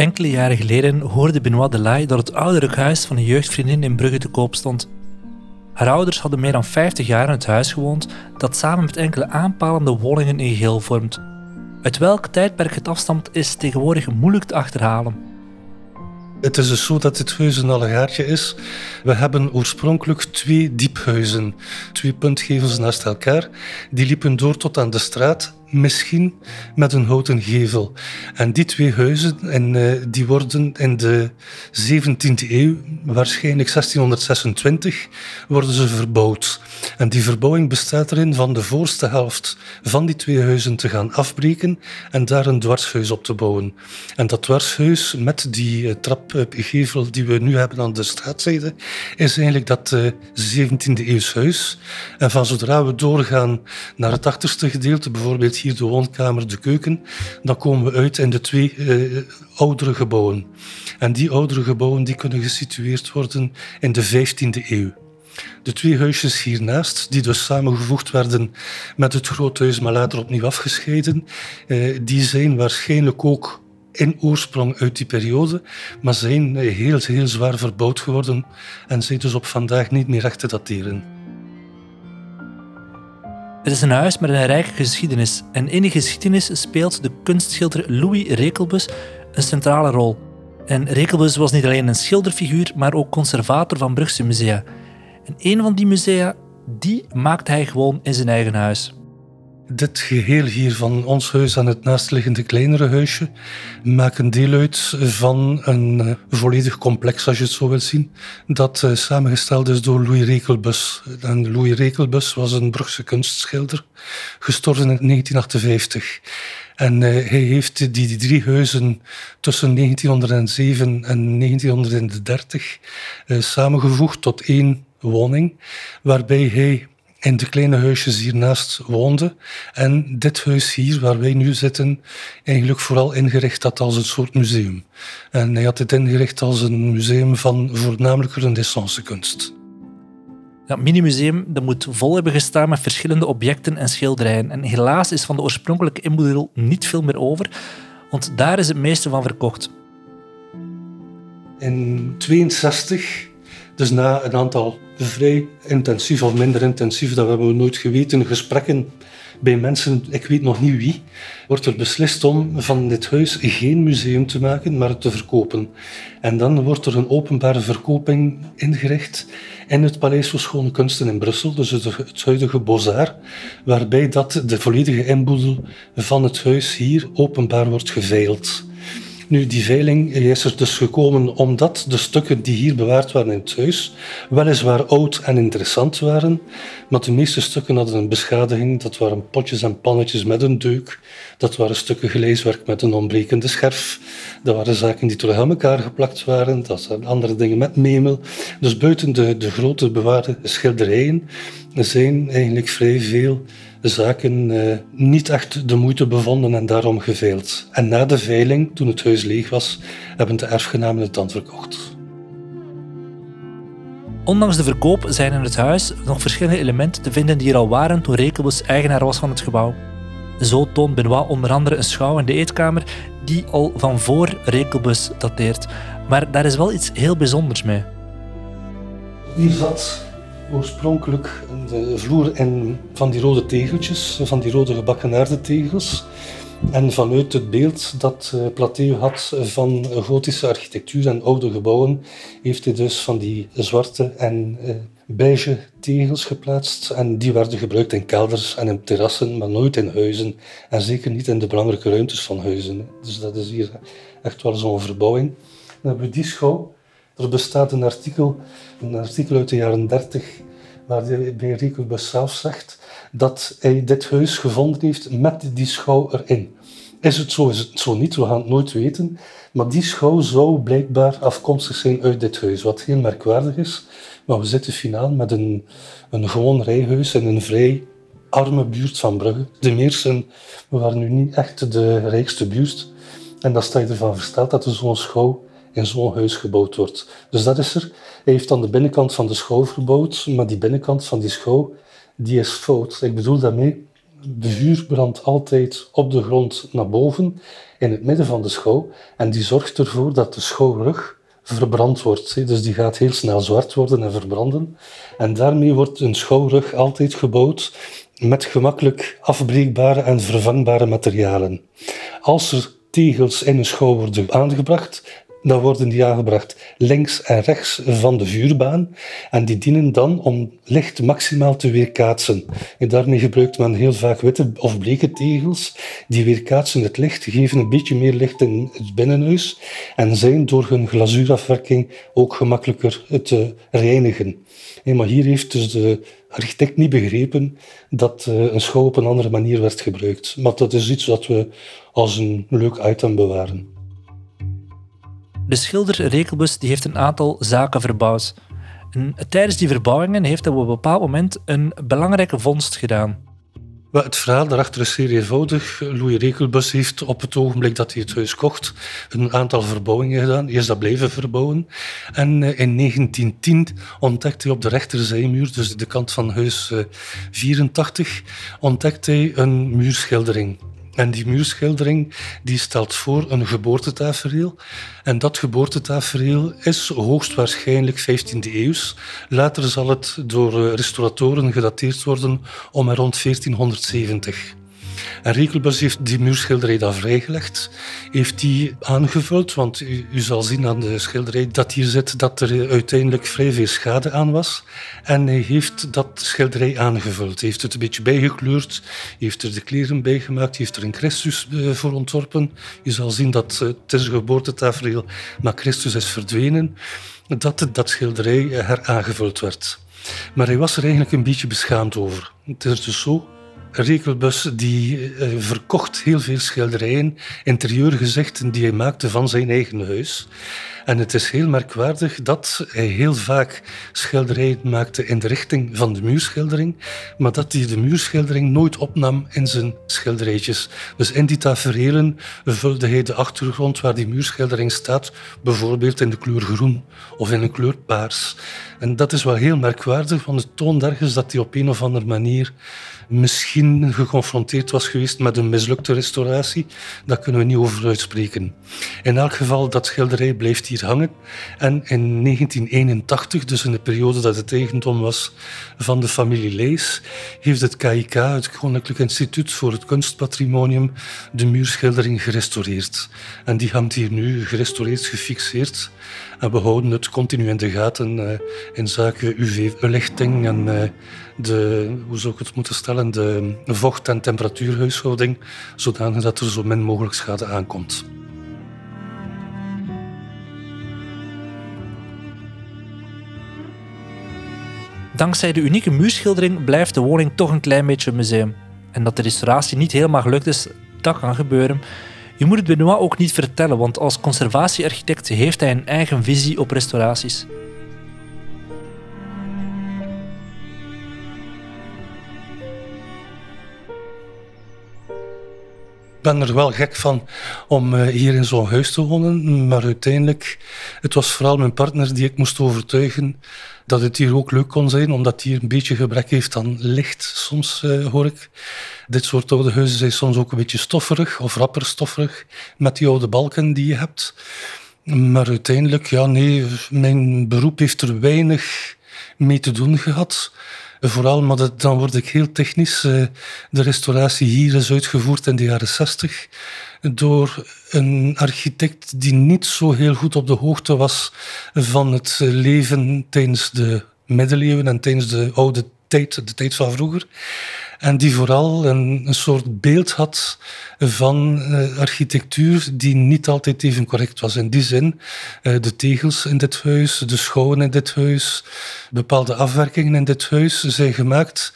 Enkele jaren geleden hoorde Benoit Delay dat het ouderlijk huis van een jeugdvriendin in Brugge te koop stond. Haar ouders hadden meer dan 50 jaar in het huis gewoond dat samen met enkele aanpalende woningen een geheel vormt. Uit welk tijdperk het afstamt is tegenwoordig moeilijk te achterhalen. Het is dus zo dat dit huis een allegaartje is. We hebben oorspronkelijk twee diephuizen, twee puntgevels naast elkaar. Die liepen door tot aan de straat misschien met een houten gevel. En die twee huizen en, uh, die worden in de 17e eeuw, waarschijnlijk 1626, worden ze verbouwd. En die verbouwing bestaat erin van de voorste helft van die twee huizen te gaan afbreken en daar een dwarshuis op te bouwen. En dat dwarshuis met die uh, trapgevel die we nu hebben aan de straatzijde, is eigenlijk dat uh, 17e eeuws huis. En van zodra we doorgaan naar het achterste gedeelte, bijvoorbeeld hier de woonkamer, de keuken, dan komen we uit in de twee uh, oudere gebouwen. En die oudere gebouwen die kunnen gesitueerd worden in de 15e eeuw. De twee huisjes hiernaast, die dus samengevoegd werden met het groothuis, maar later opnieuw afgescheiden, uh, die zijn waarschijnlijk ook in oorsprong uit die periode, maar zijn heel, heel zwaar verbouwd geworden en zijn dus op vandaag niet meer echt te dateren. Het is een huis met een rijke geschiedenis en in die geschiedenis speelt de kunstschilder Louis Rekelbus een centrale rol. En Rekelbus was niet alleen een schilderfiguur, maar ook conservator van Brugse musea. En een van die musea, die maakt hij gewoon in zijn eigen huis. Dit geheel hier van ons huis en het naastliggende kleinere huisje maken deel uit van een eh, volledig complex, als je het zo wilt zien, dat uh, samengesteld is door Louis Rekelbus. Louis Rekelbus was een Brugse kunstschilder, gestorven in 1958. En uh, hij heeft die, drie huizen tussen 1907 en 1930 samengevoegd tot één woning, waarbij hij in de kleine huisjes hiernaast woonde. En dit huis hier, waar wij nu zitten, eigenlijk vooral ingericht had als een soort museum. En hij had het ingericht als een museum van voornamelijk renaissance kunst. Dat mini-museum dat moet vol hebben gestaan met verschillende objecten en schilderijen. En helaas is van de oorspronkelijke inboedel niet veel meer over, want daar is het meeste van verkocht. In 62 dus na een aantal vrij intensief of minder intensief, dat hebben we nooit geweten, gesprekken bij mensen, ik weet nog niet wie, wordt er beslist om van dit huis geen museum te maken, maar te verkopen. En dan wordt er een openbare verkoping ingericht in het Paleis voor Schone Kunsten in Brussel, dus het, het huidige Bozar, waarbij dat de volledige inboedel van het huis hier openbaar wordt geveild. Nu, die veiling is er dus gekomen omdat de stukken die hier bewaard waren in het huis weliswaar oud en interessant waren, maar de meeste stukken hadden een beschadiging. Dat waren potjes en pannetjes met een deuk, dat waren stukken geleeswerk met een ontbrekende scherf, dat waren zaken die terug aan elkaar geplakt waren, dat zijn andere dingen met memel. Dus buiten de, de grote bewaarde schilderijen zijn eigenlijk vrij veel zaken uh, niet echt de moeite bevonden en daarom geveild. En na de veiling, toen het huis leeg was, hebben de erfgenamen het dan verkocht. Ondanks de verkoop zijn in het huis nog verschillende elementen te vinden die er al waren toen Rekelbus eigenaar was van het gebouw. Zo toont Benoit onder andere een schouw in de eetkamer die al van voor Rekelbus dateert. Maar daar is wel iets heel bijzonders mee. Hier zat oorspronkelijk de vloer in van die rode tegeltjes, van die rode gebakken tegels. En vanuit het beeld dat uh, Plateau had van gotische architectuur en oude gebouwen, heeft hij dus van die zwarte en uh, beige tegels geplaatst. En die werden gebruikt in kelders en in terrassen, maar nooit in huizen. En zeker niet in de belangrijke ruimtes van huizen. Dus dat is hier echt wel zo'n verbouwing. Dan hebben we die schouw. Er bestaat een artikel, een artikel uit de jaren 30 waarbij Ricobus zelf zegt dat hij dit huis gevonden heeft met die schouw erin. Is het zo, is het zo niet, we gaan het nooit weten. Maar die schouw zou blijkbaar afkomstig zijn uit dit huis, wat heel merkwaardig is. Maar we zitten finaal met een, een gewoon rijhuis in een vrij arme buurt van Brugge. De Meersen, waren nu niet echt de rijkste buurt. En dat sta je ervan versteld dat er zo'n schouw in zo'n huis gebouwd wordt. Dus dat is er. Hij heeft dan de binnenkant van de schouw verbouwd, maar die binnenkant van die schouw, die is fout. Ik bedoel daarmee, de vuur brandt altijd op de grond naar boven, in het midden van de schouw. En die zorgt ervoor dat de schouwrug verbrand wordt. Dus die gaat heel snel zwart worden en verbranden. En daarmee wordt een schouwrug altijd gebouwd met gemakkelijk afbreekbare en vervangbare materialen. Als er tegels in een schouw worden aangebracht, dan worden die aangebracht links en rechts van de vuurbaan. En die dienen dan om licht maximaal te weerkaatsen. En daarmee gebruikt men heel vaak witte of bleke tegels. Die weerkaatsen het licht, geven een beetje meer licht in het binnenhuis. En zijn door hun glazuurafwerking ook gemakkelijker te reinigen. Maar hier heeft dus de architect niet begrepen dat eh, een schouw op een andere manier werd gebruikt. Maar dat is iets wat we als een leuk item bewaren. De schilder Rekelbus die heeft een aantal zaken verbouwd. En tijdens die verbouwingen heeft hij op een bepaald moment een belangrijke vondst gedaan. Het verhaal daarachter is zeer eenvoudig. Louis Rekelbus heeft op het ogenblik dat hij het huis kocht een aantal verbouwingen gedaan. Eerst dat blijven verbouwen. En eh, in 1910 ontdekte hij op de rechterzijmuur, dus de kant van huis 84, eh, ontdekte hij een muurschildering. En die muurschildering die stelt voor een geboortetafereel. En dat geboortetafereel is hoogstwaarschijnlijk 15e eeuws. Later zal het door eh, restauratoren gedateerd worden om rond 1470. En Rekelbus heeft die muurschilderij dan vrijgelegd, heeft die aangevuld, want u, u, zal zien aan de schilderij dat hier zit dat er uiteindelijk vrij veel schade aan was. En hij heeft dat schilderij aangevuld, heeft het een beetje bijgekleurd, heeft er de kleren bij gemaakt, heeft er een Christus eh, voor ontworpen. Je zal zien dat het is een geboortetafereel, maar Christus is verdwenen, dat dat schilderij heraangevuld werd. Maar hij was er eigenlijk een beetje beschaamd over. Het is dus zo Rekelbus die uh, verkocht heel veel schilderijen, interieurgezichten die hij maakte van zijn eigen huis. En het is heel merkwaardig dat hij heel vaak schilderijen maakte in de richting van de muurschildering, maar dat hij de muurschildering nooit opnam in zijn schilderijtjes. Dus in die taferelen vulde hij de achtergrond waar die muurschildering staat, bijvoorbeeld in de kleur groen of in een kleur paars. En dat is wel heel merkwaardig, want het toont ergens dat hij op een of andere manier misschien geconfronteerd was geweest met een mislukte restauratie. Daar kunnen we niet over uitspreken. In elk geval, dat schilderij blijft hier hangen. En in 1981, dus in de periode dat het eigendom was van de familie Lees, heeft het KIK, het Koninklijk Instituut voor het Kunstpatrimonium, de muurschildering gerestaureerd. En die hangt hier nu gerestaureerd, gefixeerd. En we houden het continu in de gaten uh, in zaken UV-belichting en uh, de, hoe zou ik het moeten stellen, de vocht- en temperatuurhuishouding, zodanig dat er zo min mogelijk schade aankomt. Dankzij de unieke muurschildering blijft de woning toch een klein beetje museum. En dat de restauratie niet helemaal gelukt is, dat kan gebeuren. Je moet het Benoit ook niet vertellen, want als conservatiearchitect heeft hij een eigen visie op restauraties. Ben er wel gek van om eh, hier in zo'n huis te wonen, maar uiteindelijk, het was vooral mijn partner die ik moest overtuigen dat het hier ook leuk kon zijn, omdat hier een beetje gebrek heeft aan licht, soms uh, hoor ik. Dit soort oude huizen zijn soms ook een beetje stofferig of rapper stofferig, met die oude balken die je hebt. Maar uiteindelijk, ja nee, mijn beroep heeft er weinig mee te doen gehad. Vooral, maar dan word ik heel technisch. Eh, de restauratie hier is uitgevoerd in de jaren 60 door een architect die niet zo heel goed op de hoogte was van het leven tijdens de middeleeuwen en tijdens de oude tijd, de tijd van vroeger. En die vooral een, een soort beeld had van uh, architectuur die niet altijd even correct was. In die zin, uh, de tegels in dit huis, de schouwen in dit huis, bepaalde afwerkingen in dit huis zijn gemaakt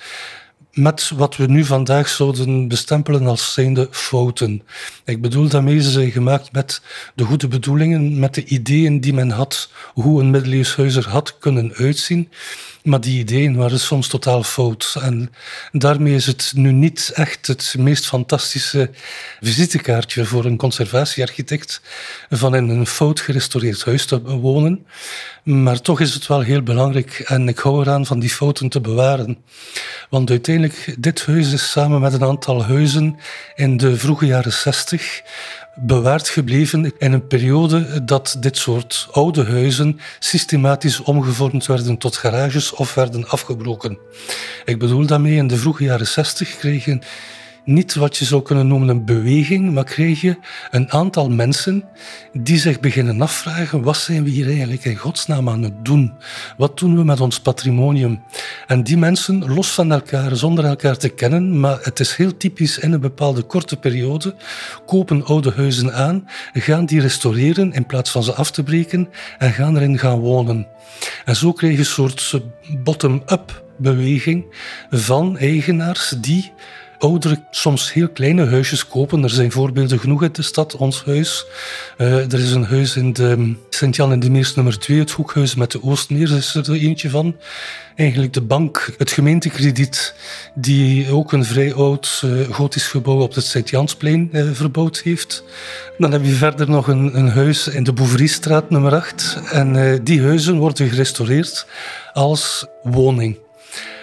met wat we nu vandaag zouden bestempelen als zijnde fouten. Ik bedoel daarmee, ze zijn gemaakt met de goede bedoelingen, met de ideeën die men had, hoe een middeleeuws huis er had kunnen uitzien. Maar die ideeën waren soms totaal fout. En daarmee is het nu niet echt het meest fantastische visitekaartje voor een conservatiearchitect van in een fout gerestaureerd huis te wonen. Maar toch is het wel heel belangrijk en ik hou eraan van die fouten te bewaren. Want uiteindelijk dit huis is samen met een aantal huizen in de vroege jaren 60 bewaard gebleven in een periode dat dit soort oude huizen systematisch omgevormd werden tot garages of werden afgebroken. Ik bedoel daarmee, in de vroege jaren 60 kregen niet wat je zou kunnen noemen een beweging, maar kreeg je een aantal mensen die zich beginnen afvragen: wat zijn we hier eigenlijk in godsnaam aan het doen? Wat doen we met ons patrimonium? En die mensen, los van elkaar, zonder elkaar te kennen, maar het is heel typisch in een bepaalde korte periode, kopen oude huizen aan, gaan die restaureren in plaats van ze af te breken en gaan erin gaan wonen. En zo kreeg je een soort bottom-up beweging van eigenaars die oudere, soms heel kleine huisjes kopen. Er zijn voorbeelden genoeg in de stad, ons huis. Uh, er is een huis in de Sint-Jan in de Meers nummer 2, het hoekhuis met de Oostmeer, is er eentje van. Eigenlijk de bank, het gemeentekrediet, die ook een vrij oud uh, gotisch gebouw op het Sint-Jansplein uh, verbouwd heeft. Dan heb je verder nog een, een huis in de Bouveriestraat nummer 8. En die huizen worden gerestaureerd als woning.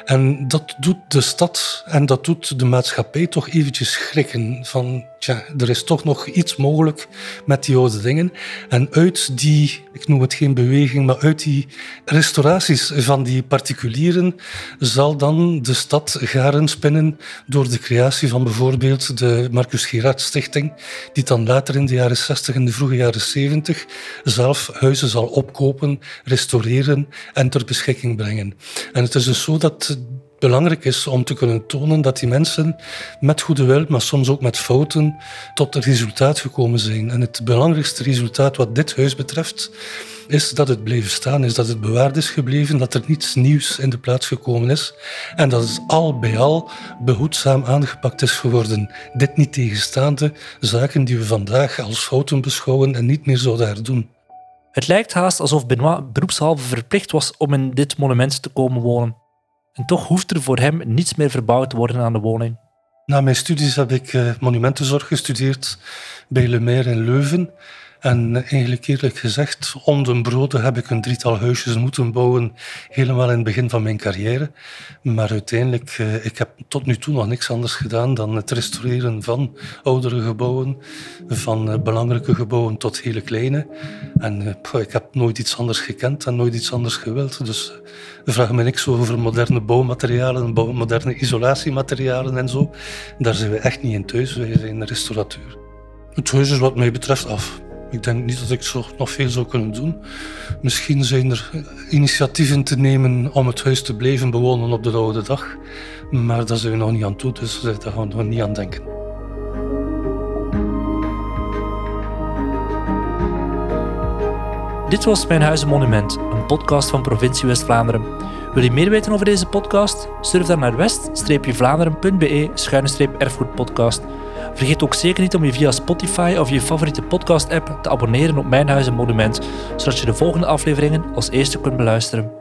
En dat doet de stad en dat doet de maatschappij toch eventjes schrikken. Van, tja, er is toch nog iets mogelijk met die oude dingen. En uit die, ik noem het geen beweging, maar uit die restauraties van die particulieren zal dan de stad garen spinnen door de creatie van bijvoorbeeld de Marcus Gerard Stichting, die dan later in de jaren 60 en de vroege jaren 70 zelf huizen zal opkopen, restaureren en ter beschikking brengen. En het is dus zo dat belangrijk is om te kunnen tonen dat die mensen met goede wil, maar soms ook met fouten, tot het resultaat gekomen zijn. En het belangrijkste resultaat wat dit huis betreft, is dat het bleef staan, is dat het bewaard is gebleven, dat er niets nieuws in de plaats gekomen is en dat het al bij al behoedzaam aangepakt is geworden. Dit niet tegenstaande zaken die we vandaag als fouten beschouwen en niet meer zouden herdoen. Het lijkt haast alsof Benoit beroepshalve verplicht was om in dit monument te komen wonen. En toch hoeft er voor hem niets meer verbouwd te worden aan de woning. Na mijn studies heb ik eh, monumentenzorg gestudeerd bij Le Maire in Leuven. En eigenlijk eerlijk gezegd, om de broden heb ik een drietal huisjes moeten bouwen, helemaal in het begin van mijn carrière. Maar uiteindelijk, uh, ik heb tot nu toe nog niks anders gedaan dan het restaureren van oudere gebouwen, van uh, belangrijke gebouwen tot hele kleine. En uh, ik heb nooit iets anders gekend en nooit iets anders gewild. Dus vraag me niks over moderne bouwmaterialen, moderne isolatiematerialen en zo. Daar zijn we echt niet in thuis, wij zijn restaurateur. Het huis is wat mij betreft af. Ik denk niet dat ik zo nog veel zou kunnen doen. Misschien zijn er initiatieven te nemen om het huis te blijven bewonen op de oude dag. Maar daar zijn we nog niet aan toe, dus daar gaan we nog niet aan denken. Dit was Mijn Huizen Monument, een podcast van provincie West-Vlaanderen. Wil je meer weten over deze podcast? Surf dan naar west-vlaanderen.be-erfgoedpodcast. Vergeet ook zeker niet om je via Spotify of je favoriete podcast-app te abonneren op Mijn Huis en Monument, zodat je de volgende afleveringen als eerste kunt beluisteren.